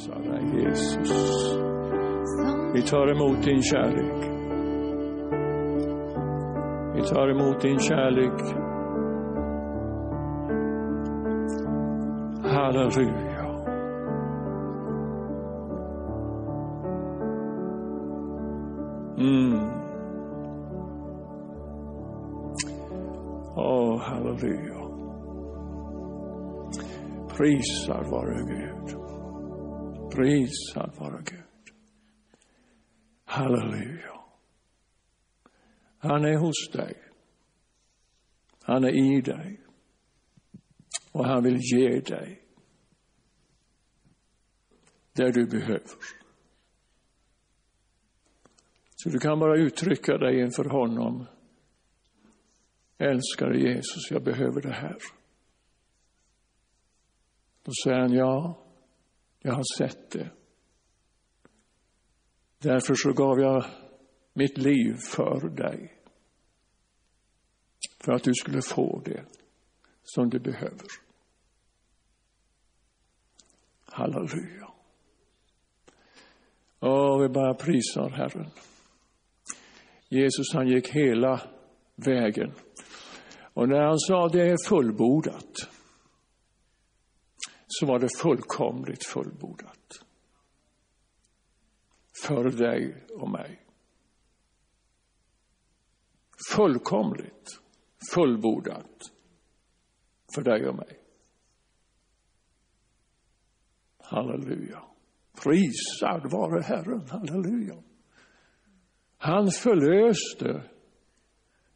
dig Jesus. Vi tar emot din kärlek. Vi tar emot din kärlek. Halleluja. Mm. Åh, halleluja. Prisad vare Gud. Prisad vare Gud. Halleluja. Han är hos dig. Han är i dig. Och han vill ge dig det du behöver. Så du kan bara uttrycka dig inför honom. Älskade Jesus, jag behöver det här. Då säger han, ja, jag har sett det. Därför så gav jag mitt liv för dig. För att du skulle få det som du behöver. Halleluja. Och vi bara prisar Herren. Jesus han gick hela vägen. Och när han sa det är fullbordat så var det fullkomligt fullbordat. För dig och mig. Fullkomligt fullbordat för dig och mig. Halleluja. Prisad vare Herren. Halleluja. Han förlöste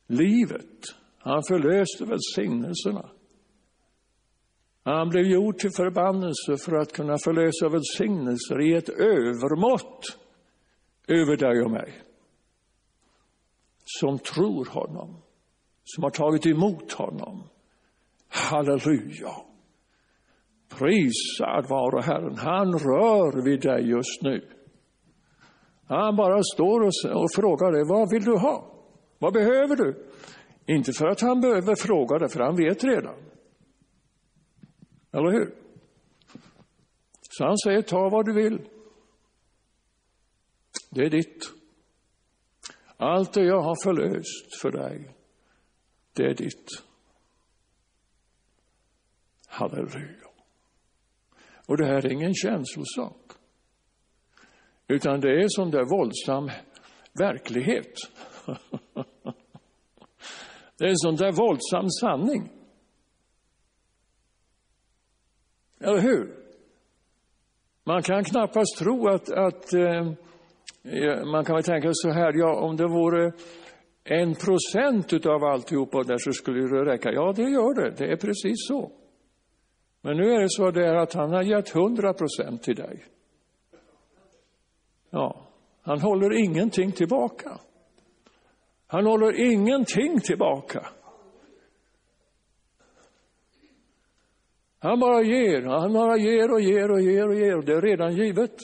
livet. Han förlöste välsignelserna. Han blev gjord till förbannelse för att kunna förlösa välsignelser i ett övermått över dig och mig. Som tror honom, som har tagit emot honom. Halleluja. Prisad vare Herren. Han rör vid dig just nu. Han bara står och, frågar dig, vad vill du ha? Vad behöver du? Inte för att han behöver fråga det, för han vet redan. Eller hur? Så han säger, ta vad du vill. Det är ditt. Allt det jag har förlöst för dig, det är ditt. Halleluja. Och det här är ingen känslosak. Utan det är sån där våldsam verklighet. Det är en sån där våldsam sanning. Eller hur? Man kan knappast tro att, att eh, eh, man kan väl tänka så här, ja om det vore en procent av alltihopa där så skulle det räcka. Ja, det gör det. Det är precis så. Men nu är det så där att han har gett hundra procent till dig. Ja, han håller ingenting tillbaka. Han håller ingenting tillbaka. Han bara ger, han bara ger och ger och ger och ger och det är redan givet.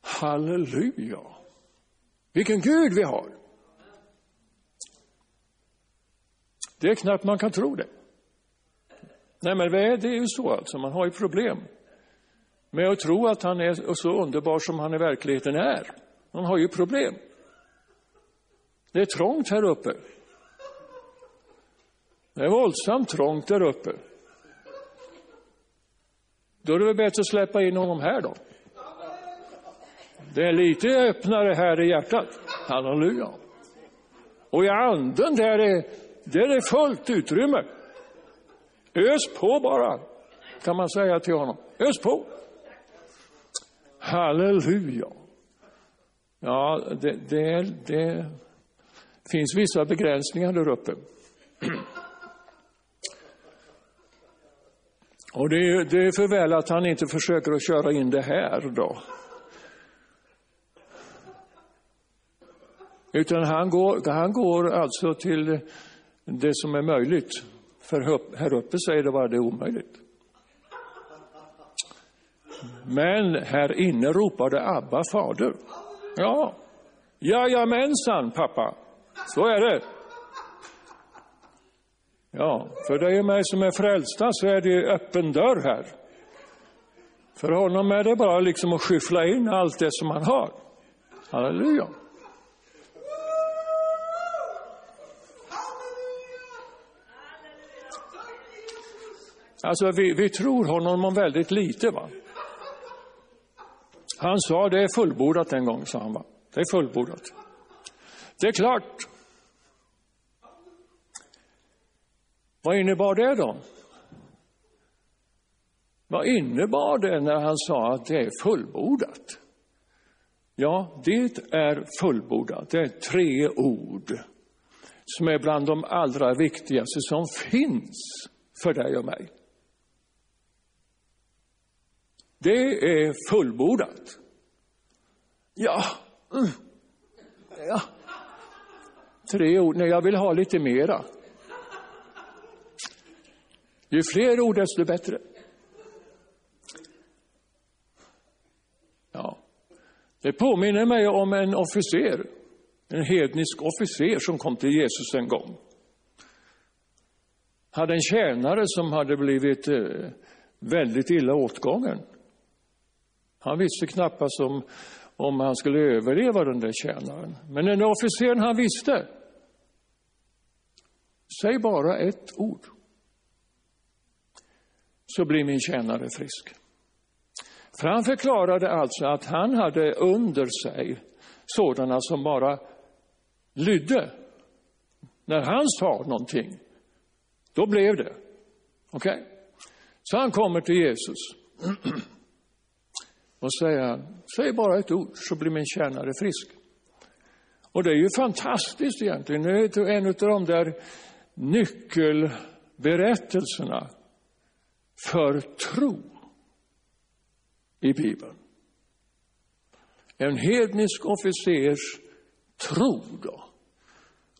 Halleluja! Vilken Gud vi har! Det är knappt man kan tro det. Nej, men det är ju så alltså, man har ju problem med att tro att han är så underbar som han i verkligheten är. Man har ju problem. Det är trångt här uppe. Det är våldsamt trångt där uppe. Då är det väl bättre att släppa in honom här då. Det är lite öppnare här i hjärtat. Halleluja. Och i anden där är, där är fullt utrymme. Ös på bara, kan man säga till honom. Ös på. Halleluja. Ja, det, det, det finns vissa begränsningar där uppe. Och det är, det är för väl att han inte försöker att köra in det här då. Utan han går, han går alltså till det som är möjligt. För här uppe säger det bara det är omöjligt. Men här inne ropade Abba fader. Ja, jajamensan pappa, så är det. Ja, för dig och mig som är frälsta så är det öppen dörr här. För honom är det bara liksom att skyffla in allt det som han har. Halleluja. Alltså vi, vi tror honom om väldigt lite. va. Han sa det är fullbordat en gång, sa han. Va? Det är fullbordat. Det är klart. Vad innebar det då? Vad innebar det när han sa att det är fullbordat? Ja, det är fullbordat. Det är tre ord som är bland de allra viktigaste som finns för dig och mig. Det är fullbordat. Ja. Mm. ja. Tre ord. Nej, jag vill ha lite mera. Ju fler ord, desto bättre. Ja. Det påminner mig om en officer, en hednisk officer som kom till Jesus en gång. Hade en tjänare som hade blivit eh, väldigt illa åtgången. Han visste knappast om, om han skulle överleva den där tjänaren. Men den officeren han visste. Säg bara ett ord. Så blir min tjänare frisk. För han förklarade alltså att han hade under sig sådana som bara lydde. När han sa någonting, då blev det. Okej? Okay? Så han kommer till Jesus och säger, säg bara ett ord så blir min tjänare frisk. Och det är ju fantastiskt egentligen. Det är en av de där nyckelberättelserna för tro i Bibeln. En hednisk officers tro då.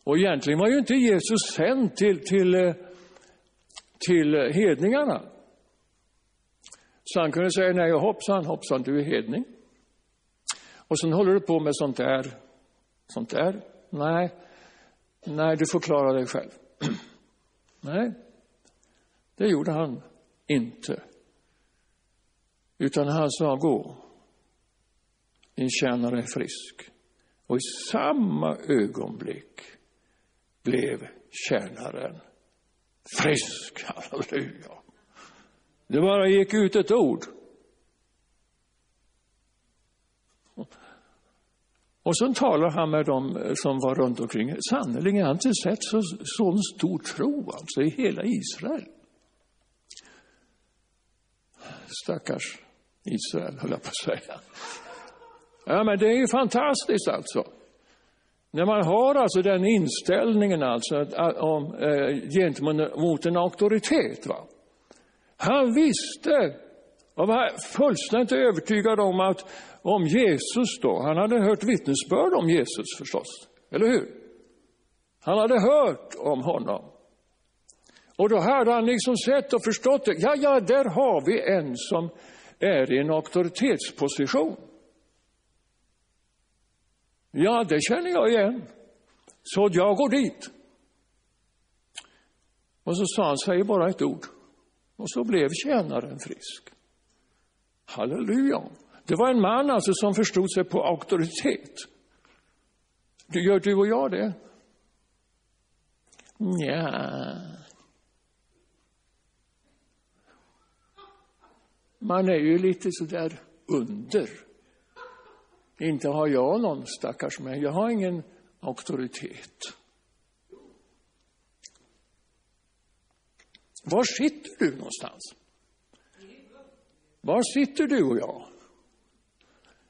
Och egentligen var ju inte Jesus sänd till, till, eh, till hedningarna. Så han kunde säga, nej hoppsan, hoppsan, du är hedning. Och sen håller du på med sånt där, sånt där. Nej, nej, du får klara dig själv. nej, det gjorde han inte. Utan han sa, gå, din tjänare är frisk. Och i samma ögonblick blev tjänaren frisk. Halleluja. Det bara gick ut ett ord. Och så talar han med dem som var runt omkring. Sannerligen, jag har inte sett så, sån stor tro alltså i hela Israel. Stackars Israel, höll jag på att säga. Ja, men det är ju fantastiskt alltså. När man har alltså den inställningen alltså, om, eh, gentemot en auktoritet. Va? Han visste och var fullständigt övertygad om att om Jesus då, han hade hört vittnesbörd om Jesus förstås, eller hur? Han hade hört om honom. Och då hade han liksom sett och förstått det. Ja, ja, där har vi en som är i en auktoritetsposition. Ja, det känner jag igen. Så jag går dit. Och så sa han, säg bara ett ord. Och så blev tjänaren frisk. Halleluja. Det var en man alltså som förstod sig på auktoritet. Gör du och jag det? Nja. Man är ju lite sådär under. Inte har jag någon stackars mig, jag har ingen auktoritet. Var sitter du någonstans? Var sitter du och jag?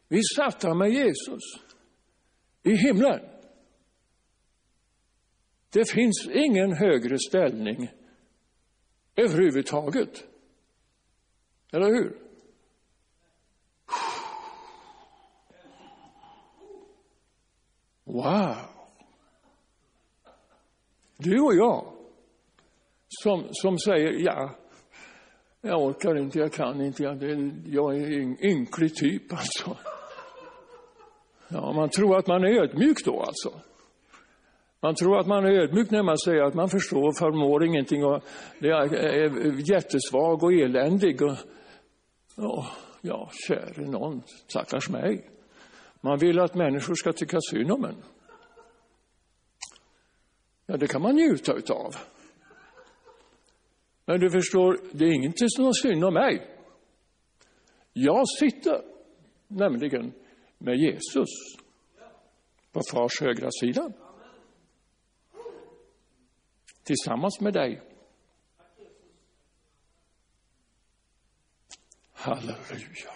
Vi satt här med Jesus i himlen. Det finns ingen högre ställning överhuvudtaget. Eller hur? Wow! Du och jag som, som säger ja, jag orkar inte, jag kan inte, jag, det, jag är en ynklig typ alltså. Ja, man tror att man är ödmjuk då alltså. Man tror att man är ödmjuk när man säger att man förstår och förmår ingenting och är jättesvag och eländig. Och, ja, Ja, käre någon, stackars mig. Man vill att människor ska tycka synd om en. Ja, det kan man njuta utav. Men du förstår, det är ingenting som är synd om mig. Jag sitter nämligen med Jesus på fars högra sida. Tillsammans med dig. Halleluja.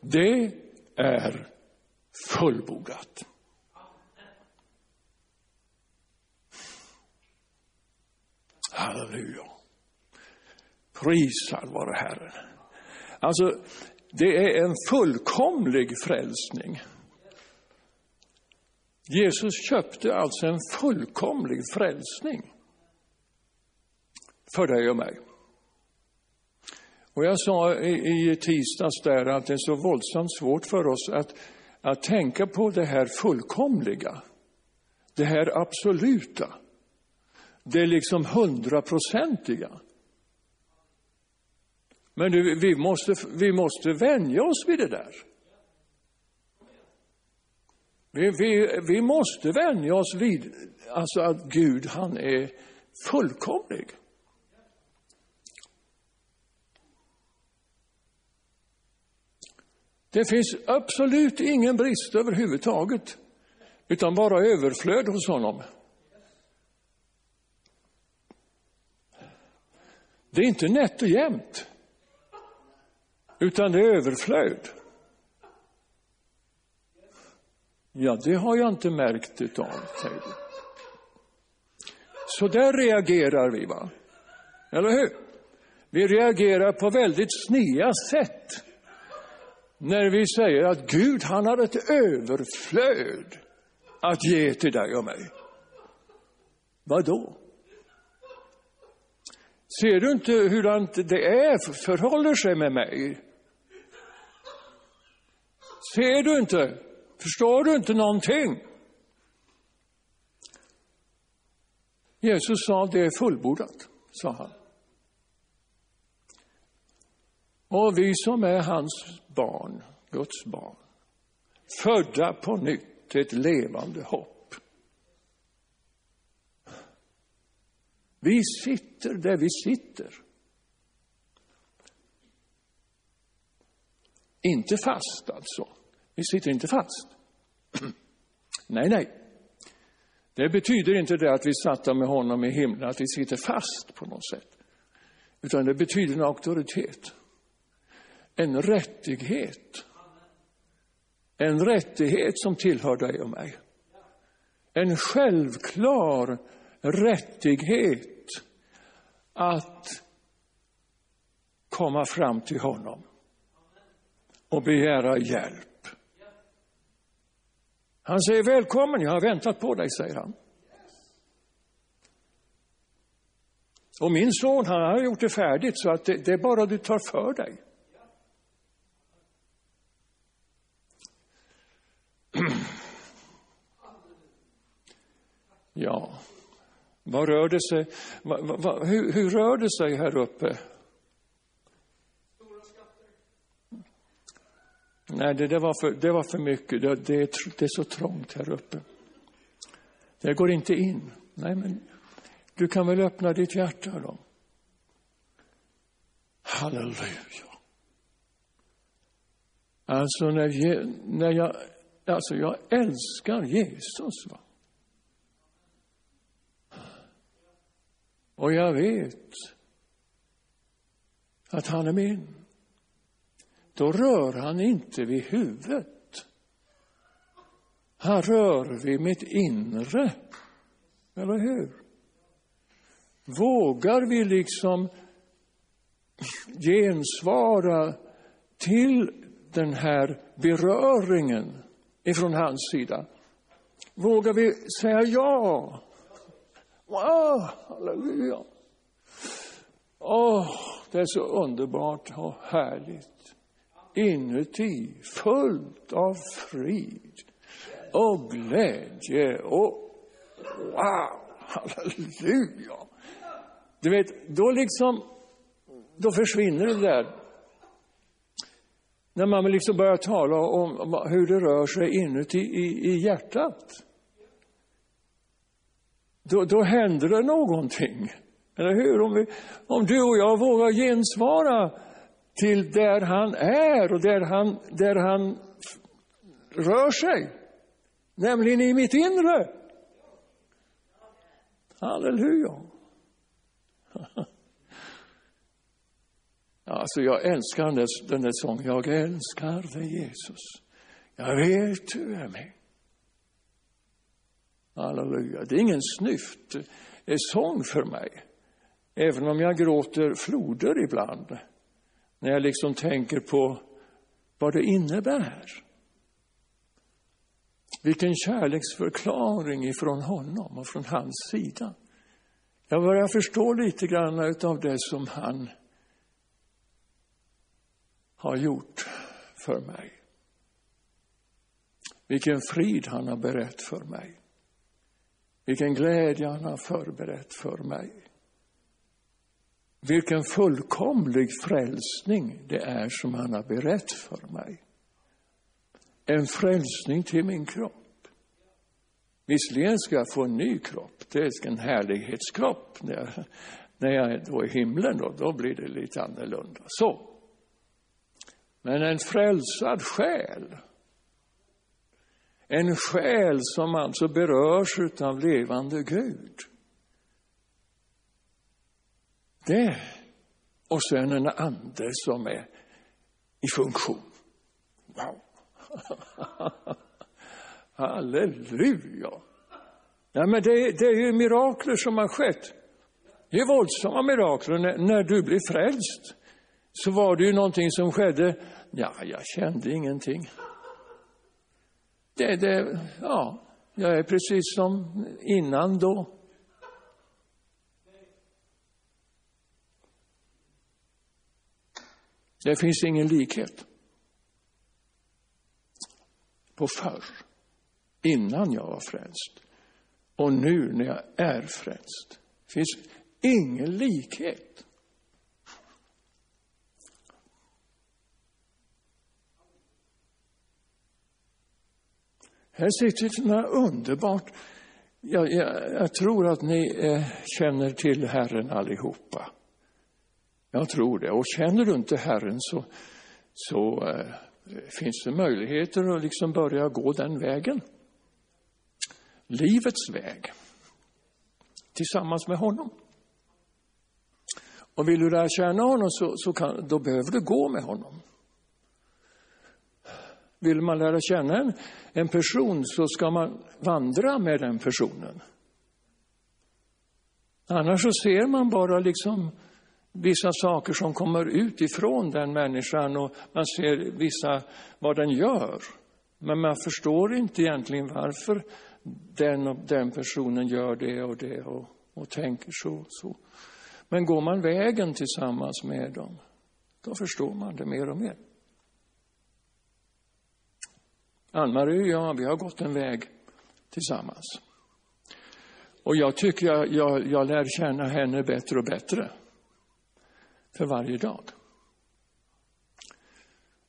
Det är fullbordat. Halleluja. Prisad vare Herren. Alltså, det är en fullkomlig frälsning. Jesus köpte alltså en fullkomlig frälsning för dig och mig. Och jag sa i, i tisdags där att det är så våldsamt svårt för oss att, att tänka på det här fullkomliga, det här absoluta, det liksom hundraprocentiga. Men du, vi, måste, vi måste vänja oss vid det där. Vi, vi, vi måste vänja oss vid alltså att Gud, han är fullkomlig. Det finns absolut ingen brist överhuvudtaget, utan bara överflöd hos honom. Det är inte nätt och jämnt, utan det är överflöd. Ja, det har jag inte märkt utav, säger du. Så där reagerar vi, va? Eller hur? Vi reagerar på väldigt snea sätt när vi säger att Gud, han har ett överflöd att ge till dig och mig. Vad då? Ser du inte hur det är, förhåller sig med mig? Ser du inte? Förstår du inte någonting? Jesus sa, det är fullbordat, sa han. Och vi som är hans barn, Guds barn, födda på nytt till ett levande hopp. Vi sitter där vi sitter. Inte fast alltså. Vi sitter inte fast. nej, nej. Det betyder inte det att vi satt med honom i himlen, att vi sitter fast på något sätt. Utan det betyder en auktoritet en rättighet. En rättighet som tillhör dig och mig. En självklar rättighet att komma fram till honom och begära hjälp. Han säger välkommen, jag har väntat på dig, säger han. Och min son, han har gjort det färdigt så att det, det är bara du tar för dig. Ja, vad rör det sig? Va, va, hur, hur, rör det sig här uppe? Nej, det, det, var, för, det var för mycket. Det, det, det är så trångt här uppe. Det går inte in. Nej, men du kan väl öppna ditt hjärta då? Halleluja. Alltså när, när jag, alltså jag älskar Jesus. Va? Och jag vet att han är min. Då rör han inte vid huvudet. Han rör vid mitt inre. Eller hur? Vågar vi liksom gensvara till den här beröringen ifrån hans sida? Vågar vi säga ja? Wow, halleluja. Åh, det är så underbart och härligt. Inuti, fullt av frid och glädje och wow, halleluja. Du vet, då liksom, då försvinner det där. när man liksom börjar tala om hur det rör sig inuti i, i hjärtat. Då, då händer det någonting. Eller hur? Om, vi, om du och jag vågar gensvara till där han är och där han, där han rör sig, nämligen i mitt inre. Halleluja. Alltså jag älskar den där, den där sången. Jag älskar dig Jesus. Jag vet du är med. Halleluja. Det är ingen snyft det är sång för mig. Även om jag gråter floder ibland. När jag liksom tänker på vad det innebär. Vilken kärleksförklaring ifrån honom och från hans sida. Jag börjar förstå lite grann av det som han har gjort för mig. Vilken frid han har berett för mig. Vilken glädje han har förberett för mig. Vilken fullkomlig frälsning det är som han har berett för mig. En frälsning till min kropp. Visserligen ska jag få en ny kropp, det är en härlighetskropp. När jag, när jag är då i himlen, då, då blir det lite annorlunda. Så. Men en frälsad själ, en själ som alltså berörs av levande Gud. Det, och sen en ande som är i funktion. Wow! Halleluja! Ja, men det, det, är ju mirakler som har skett. Det är våldsamma mirakler. När, när du blir frälst så var det ju någonting som skedde. Ja, jag kände ingenting. Det, det, ja, jag är precis som innan då. Det finns ingen likhet på förr, innan jag var frälst och nu när jag är frälst. Finns ingen likhet. Här sitter några underbart. Jag, jag, jag, tror att ni eh, känner till Herren allihopa. Jag tror det. Och känner du inte Herren så, så eh, finns det möjligheter att liksom börja gå den vägen. Livets väg. Tillsammans med honom. Och vill du lära känna honom så, så kan, då behöver du gå med honom. Vill man lära känna en, en person så ska man vandra med den personen. Annars så ser man bara liksom vissa saker som kommer utifrån den människan och man ser vissa vad den gör. Men man förstår inte egentligen varför den och den personen gör det och det och, och tänker så, och så. Men går man vägen tillsammans med dem, då förstår man det mer och mer. Ann-Marie och jag, vi har gått en väg tillsammans. Och jag tycker jag, jag, jag lär känna henne bättre och bättre för varje dag.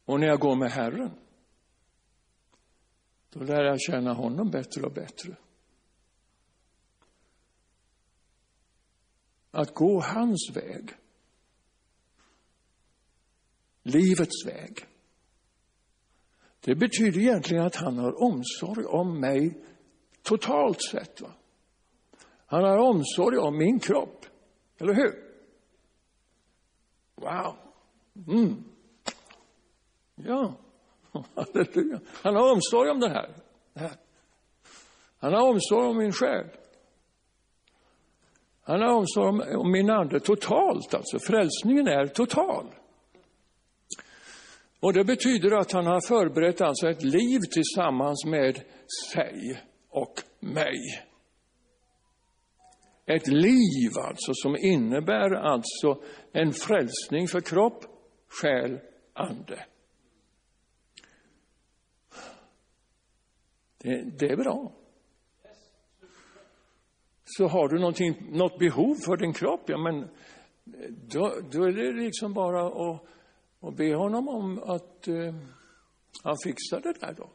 Och när jag går med Herren, då lär jag känna honom bättre och bättre. Att gå hans väg, livets väg, det betyder egentligen att han har omsorg om mig totalt sett. Va? Han har omsorg om min kropp, eller hur? Wow! Mm. Ja, halleluja. Han har omsorg om det här. det här. Han har omsorg om min själ. Han har omsorg om, om min ande totalt, alltså. Frälsningen är total. Och det betyder att han har förberett alltså ett liv tillsammans med sig och mig. Ett liv alltså som innebär alltså en frälsning för kropp, själ, ande. Det, det är bra. Så har du något behov för din kropp, ja men då, då är det liksom bara att och be honom om att eh, han fixar det där då.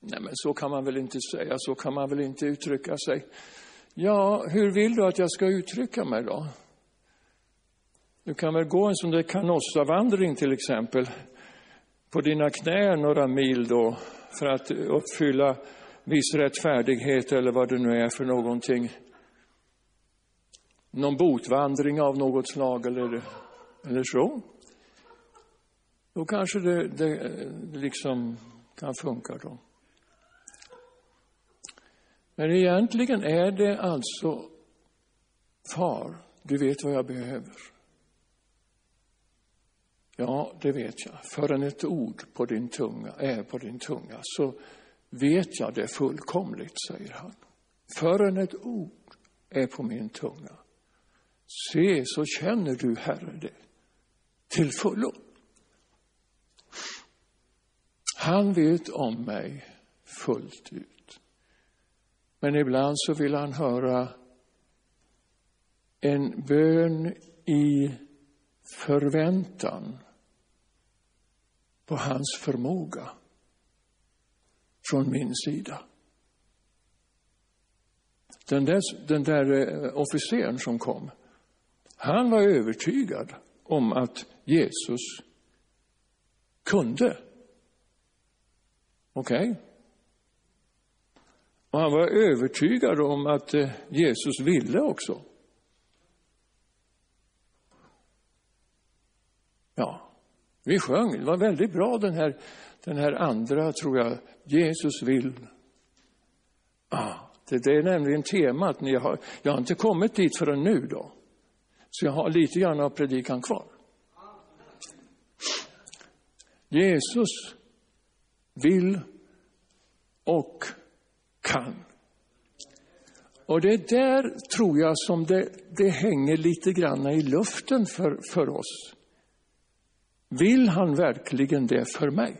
Nej, men så kan man väl inte säga, så kan man väl inte uttrycka sig. Ja, hur vill du att jag ska uttrycka mig då? Du kan väl gå en sån där canossavandring, till exempel, på dina knän några mil då, för att uppfylla viss rättfärdighet eller vad det nu är för någonting. Någon botvandring av något slag eller, eller så. Då kanske det, det liksom kan funka då. Men egentligen är det alltså, far, du vet vad jag behöver. Ja, det vet jag. Förrän ett ord på din tunga är på din tunga så vet jag det fullkomligt, säger han. Förrän ett ord är på min tunga. Se, så känner du, Herre, det till fullo. Han vet om mig fullt ut. Men ibland så vill han höra en bön i förväntan på hans förmåga från min sida. Den där, den där eh, officeren som kom, han var övertygad om att Jesus kunde. Okej? Okay? Och han var övertygad om att eh, Jesus ville också. Ja, vi sjöng, det var väldigt bra den här, den här andra, tror jag, Jesus vill. Ah, det, det är nämligen temat. Ni har, jag har inte kommit dit förrän nu då. Så jag har lite grann av predikan kvar. Jesus vill och kan. Och det är där, tror jag, som det, det hänger lite grann i luften för, för oss. Vill han verkligen det för mig?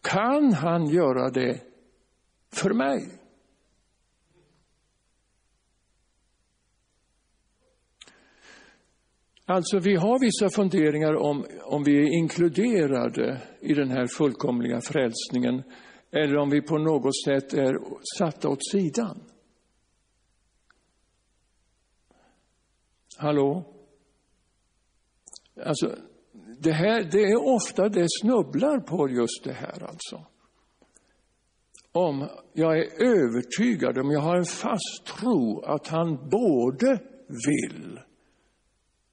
Kan han göra det för mig? Alltså, vi har vissa funderingar om, om vi är inkluderade i den här fullkomliga frälsningen eller om vi på något sätt är satta åt sidan. Hallå? Alltså, det, här, det är ofta det snubblar på just det här alltså. Om jag är övertygad, om jag har en fast tro att han både vill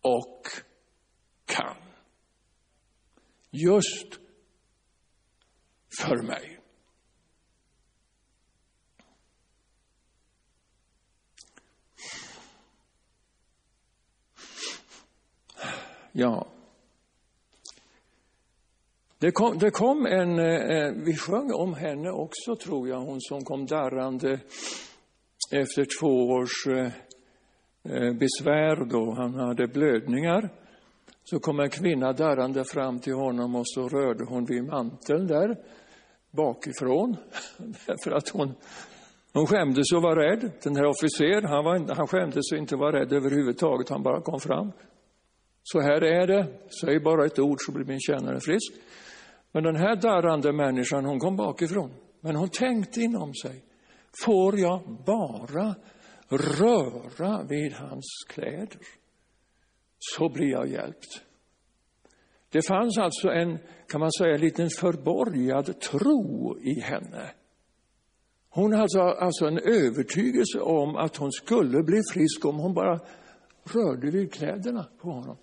och kan. Just för mig. Ja. Det kom, det kom en, eh, vi sjöng om henne också tror jag, hon som kom darrande efter två års eh, Eh, besvär då han hade blödningar. Så kom en kvinna darrande fram till honom och så rörde hon vid manteln där bakifrån. Därför att hon, hon skämdes och var rädd. Den här officer, han, var, han skämdes och inte var rädd överhuvudtaget, han bara kom fram. Så här är det, säg bara ett ord så blir min tjänare frisk. Men den här darrande människan, hon kom bakifrån. Men hon tänkte inom sig, får jag bara röra vid hans kläder så blir jag hjälpt. Det fanns alltså en, kan man säga, liten förborgad tro i henne. Hon hade alltså, alltså en övertygelse om att hon skulle bli frisk om hon bara rörde vid kläderna på honom.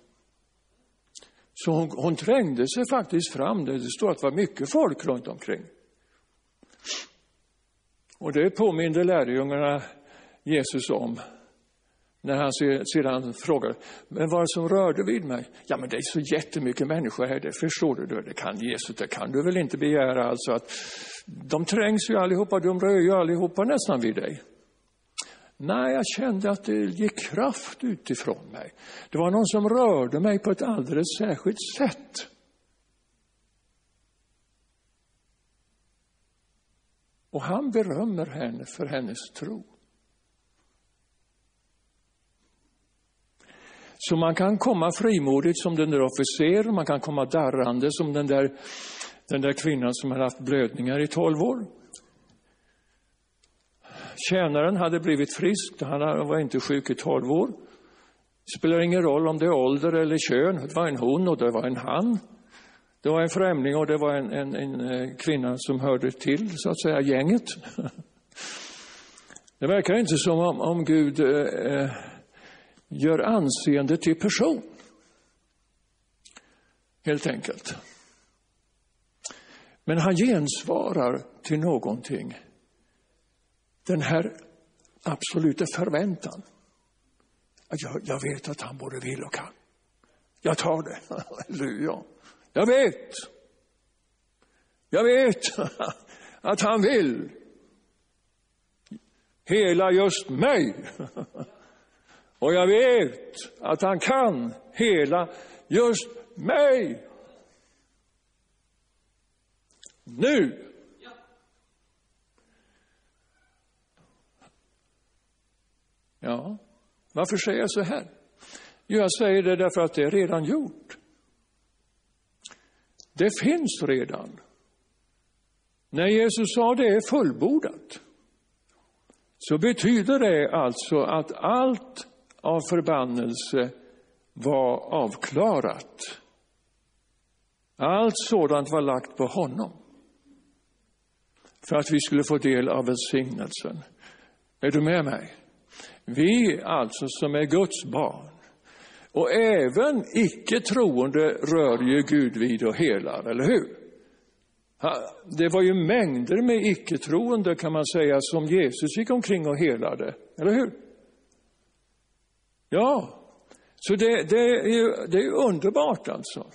Så hon, hon trängde sig faktiskt fram. Det står att det var mycket folk runt omkring. Och det påminde lärjungarna Jesus om när han sedan frågade, men vad är det som rörde vid mig? Ja, men det är så jättemycket människor här, det förstår du. Det kan Jesus, det kan du väl inte begära alltså att de trängs ju allihopa, de rör ju allihopa nästan vid dig. Nej, jag kände att det gick kraft utifrån mig. Det var någon som rörde mig på ett alldeles särskilt sätt. Och han berömmer henne för hennes tro. Så man kan komma frimodigt som den där officeren, man kan komma darrande som den där, den där kvinnan som har haft blödningar i tolv år. Tjänaren hade blivit frisk, han var inte sjuk i tolv år. Det spelar ingen roll om det är ålder eller kön, det var en hon och det var en han. Det var en främling och det var en, en, en eh, kvinna som hörde till, så att säga, gänget. Det verkar inte som om, om Gud eh, eh gör anseende till person. Helt enkelt. Men han gensvarar till någonting. Den här absoluta förväntan. Jag, jag vet att han både vill och kan. Jag tar det. Halleluja. Jag vet. Jag vet att han vill hela just mig. Och jag vet att han kan hela just mig. Nu. Ja, varför säger jag så här? Jo, jag säger det därför att det är redan gjort. Det finns redan. När Jesus sa det är fullbordat, så betyder det alltså att allt av förbannelse var avklarat. Allt sådant var lagt på honom för att vi skulle få del av välsignelsen. Är du med mig? Vi alltså som är Guds barn och även icke troende rör ju Gud vid och helar, eller hur? Det var ju mängder med icke-troende kan man säga som Jesus gick omkring och helade, eller hur? Ja, så det, det, är, ju, det är underbart alltså.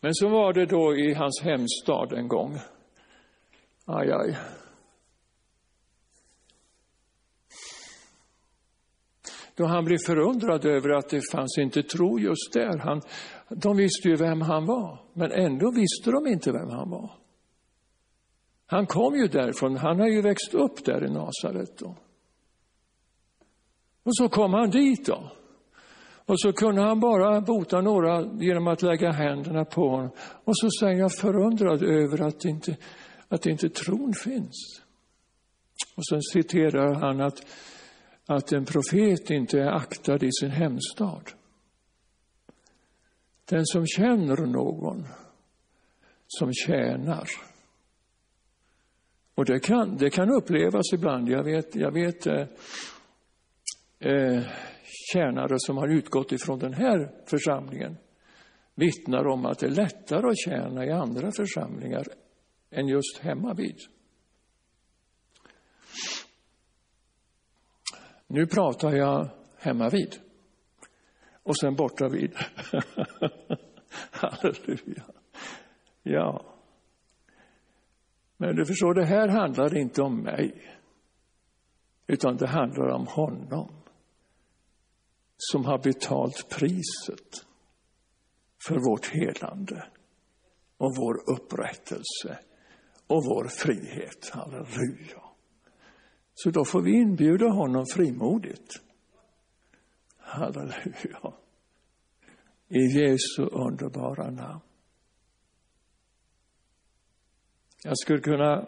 Men så var det då i hans hemstad en gång. Aj, aj. Då han blev förundrad över att det fanns inte tro just där. Han, de visste ju vem han var, men ändå visste de inte vem han var. Han kom ju därifrån, han har ju växt upp där i Nasaret. Då. Och så kom han dit då. Och så kunde han bara bota några genom att lägga händerna på honom. Och så säger jag förundrad över att inte, att inte tron finns. Och sen citerar han att, att en profet inte är aktad i sin hemstad. Den som känner någon som tjänar. Och det kan, det kan upplevas ibland. Jag vet, jag vet eh, eh, tjänare som har utgått ifrån den här församlingen vittnar om att det är lättare att tjäna i andra församlingar än just hemma vid. Nu pratar jag hemma vid och sen borta vid. Halleluja. Ja. Men du förstår, det här handlar inte om mig, utan det handlar om honom som har betalt priset för vårt helande och vår upprättelse och vår frihet. Halleluja. Så då får vi inbjuda honom frimodigt. Halleluja. I Jesu underbara namn. Jag skulle kunna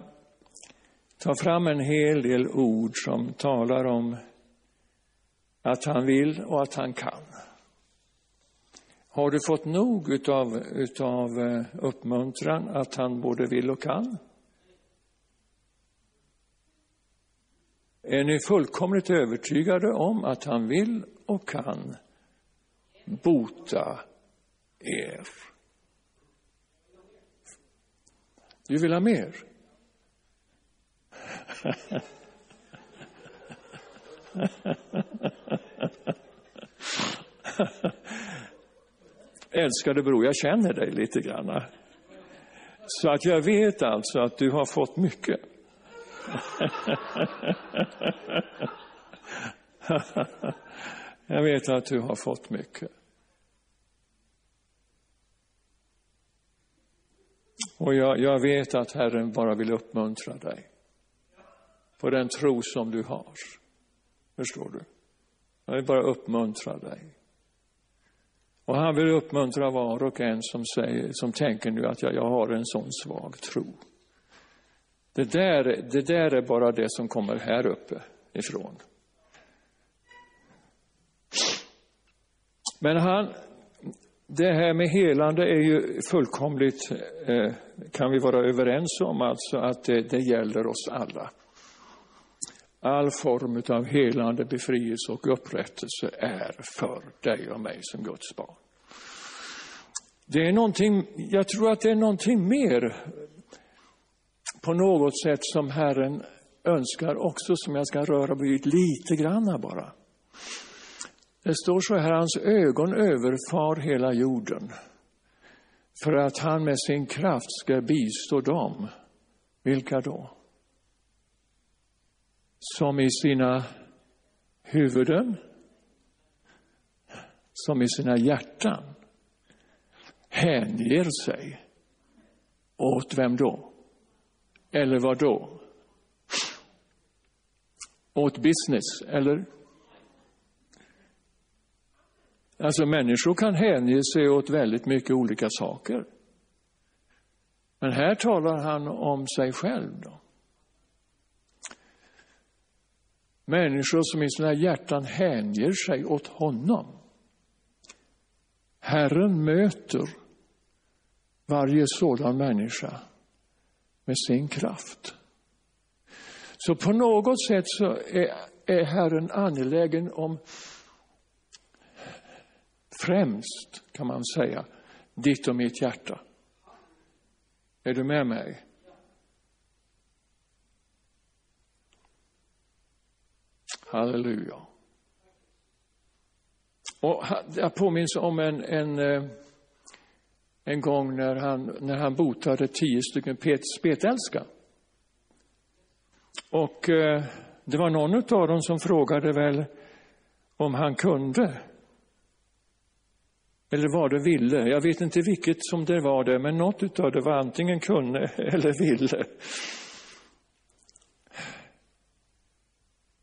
ta fram en hel del ord som talar om att han vill och att han kan. Har du fått nog utav, utav eh, uppmuntran att han både vill och kan? Är ni fullkomligt övertygade om att han vill och kan bota er? Du vill ha mer? Älskade bror, jag känner dig lite grann. Så att jag vet alltså att du har fått mycket. jag vet att du har fått mycket. Och jag, jag vet att Herren bara vill uppmuntra dig på den tro som du har. Förstår du? Jag vill bara uppmuntra dig. Och han vill uppmuntra var och en som, säger, som tänker nu att jag, jag har en sån svag tro. Det där, det där är bara det som kommer här uppe ifrån. Men han, det här med helande är ju fullkomligt, eh, kan vi vara överens om, alltså att det, det gäller oss alla. All form av helande, befrielse och upprättelse är för dig och mig som Guds barn. Det är någonting, jag tror att det är någonting mer på något sätt som Herren önskar också, som jag ska röra vid lite grann bara. Det står så här, hans ögon överfar hela jorden för att han med sin kraft ska bistå dem. Vilka då? Som i sina huvuden, som i sina hjärtan hänger sig åt vem då? Eller vad då? Åt business, eller? Alltså människor kan hänge sig åt väldigt mycket olika saker. Men här talar han om sig själv. Då. Människor som i sina hjärtan hänger sig åt honom. Herren möter varje sådan människa med sin kraft. Så på något sätt så är, är Herren angelägen om främst, kan man säga, ditt och mitt hjärta. Är du med mig? Halleluja. Och jag påminns om en, en, eh, en gång när han, när han botade tio stycken spetälska. Och eh, det var någon av dem som frågade väl om han kunde eller vad det ville. Jag vet inte vilket som det var det, men något utav det var antingen kunde eller ville.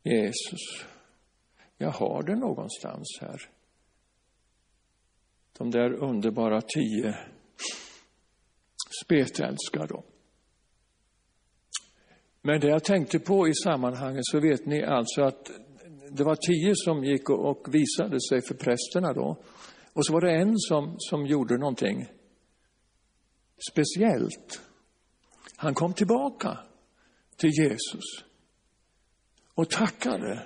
Jesus, jag har det någonstans här. De där underbara tio spetälskar då. Men det jag tänkte på i sammanhanget så vet ni alltså att det var tio som gick och visade sig för prästerna då. Och så var det en som, som gjorde någonting speciellt. Han kom tillbaka till Jesus och tackade.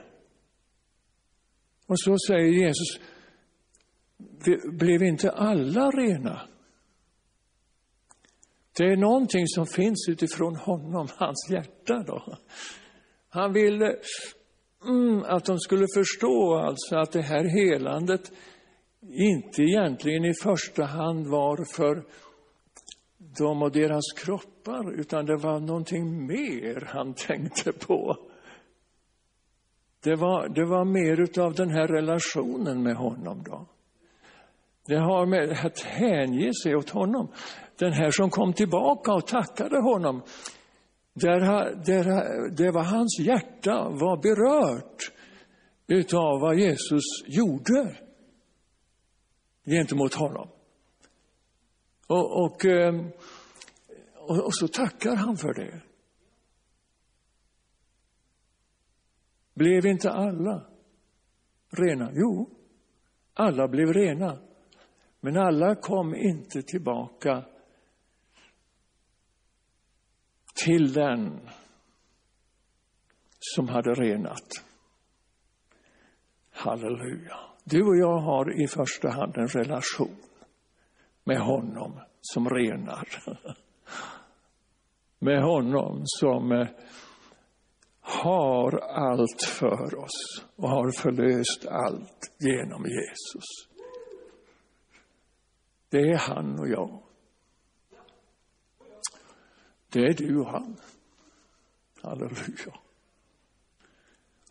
Och så säger Jesus, blev inte alla rena? Det är någonting som finns utifrån honom, hans hjärta. Då. Han ville mm, att de skulle förstå alltså att det här helandet inte egentligen i första hand var för dem och deras kroppar, utan det var någonting mer han tänkte på. Det var, det var mer utav den här relationen med honom då. Det har med att hänge sig åt honom. Den här som kom tillbaka och tackade honom, där, där, det var hans hjärta var berört utav vad Jesus gjorde gentemot honom. Och, och, eh, och, och så tackar han för det. Blev inte alla rena? Jo, alla blev rena. Men alla kom inte tillbaka till den som hade renat. Halleluja. Du och jag har i första hand en relation med honom som renar. Med honom som eh, har allt för oss och har förlöst allt genom Jesus. Det är han och jag. Det är du och han. Halleluja.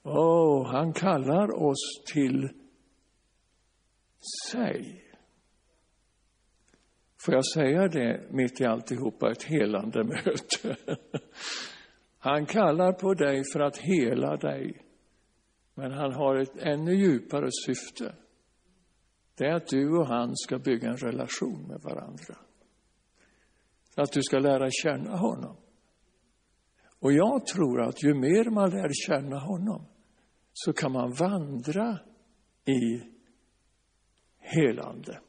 Oh, han kallar oss till sig. Får jag säga det mitt i alltihopa, ett helande möte. Han kallar på dig för att hela dig Men han har ett ännu djupare syfte. Det är att du och han ska bygga en relation med varandra. Att du ska lära känna honom. Och jag tror att ju mer man lär känna honom så kan man vandra i helande.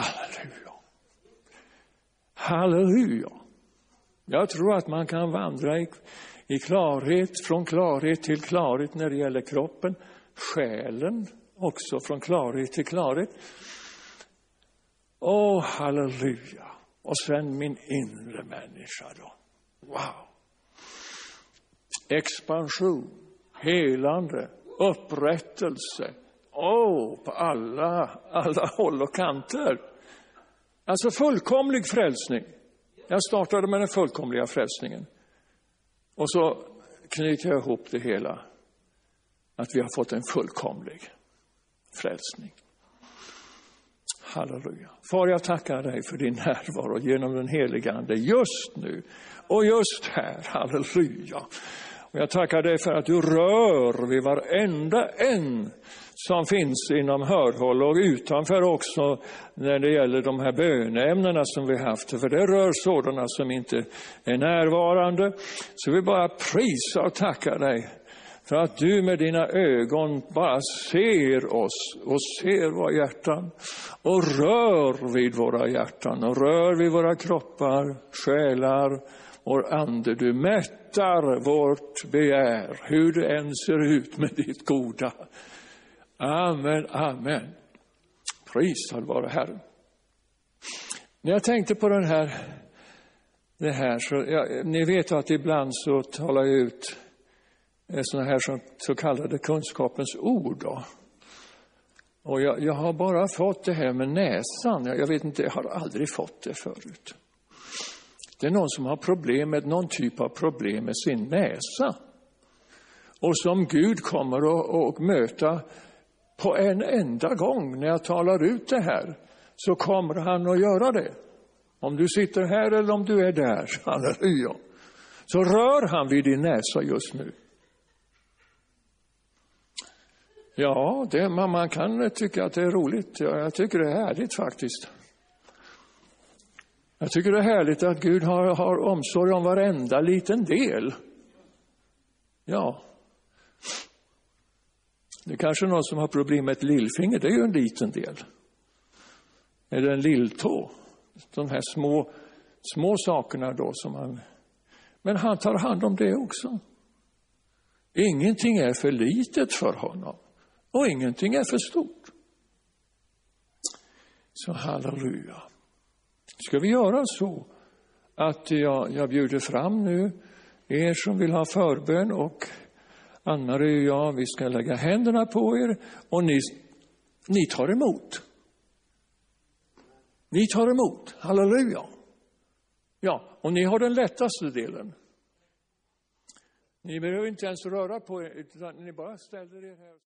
Halleluja. Halleluja. Jag tror att man kan vandra i, i klarhet, från klarhet till klarhet när det gäller kroppen, själen också från klarhet till klarhet. Åh, halleluja. Och sen min inre människa då. Wow. Expansion, helande, upprättelse. Åh, oh, på alla, alla håll och kanter. Alltså fullkomlig frälsning. Jag startade med den fullkomliga frälsningen. Och så knyter jag ihop det hela. Att vi har fått en fullkomlig frälsning. Halleluja. Far, jag tackar dig för din närvaro genom den heliga Ande just nu och just här. Halleluja. Och jag tackar dig för att du rör vid varenda en som finns inom hörhåll och utanför också när det gäller de här böneämnena som vi haft. För det rör sådana som inte är närvarande. Så vi bara prisar och tackar dig för att du med dina ögon bara ser oss och ser våra hjärtan och rör vid våra hjärtan och rör vid våra kroppar, själar, vår ande. Du mättar vårt begär, hur det än ser ut med ditt goda. Amen, amen. Prisad vare Herren. När jag tänkte på den här, det här så, ja, ni vet att ibland så talar jag ut eh, sådana här så, så kallade kunskapens ord. Då. Och jag, jag, har bara fått det här med näsan. Jag, jag vet inte, jag har aldrig fått det förut. Det är någon som har problem med någon typ av problem med sin näsa. Och som Gud kommer att möta på en enda gång när jag talar ut det här, så kommer han att göra det. Om du sitter här eller om du är där, halleluja, så rör han vid din näsa just nu. Ja, det, man, man kan tycka att det är roligt. Ja, jag tycker det är härligt faktiskt. Jag tycker det är härligt att Gud har, har omsorg om varenda liten del. Ja. Det är kanske någon som har problem med ett lillfinger, det är ju en liten del. Eller en lilltå. De här små, små sakerna då som man... Men han tar hand om det också. Ingenting är för litet för honom och ingenting är för stort. Så halleluja. Ska vi göra så att jag, jag bjuder fram nu er som vill ha förbön och Ann-Marie och jag, vi ska lägga händerna på er och ni, ni tar emot. Ni tar emot, halleluja. Ja, och ni har den lättaste delen. Ni behöver inte ens röra på er, utan ni bara ställer er här.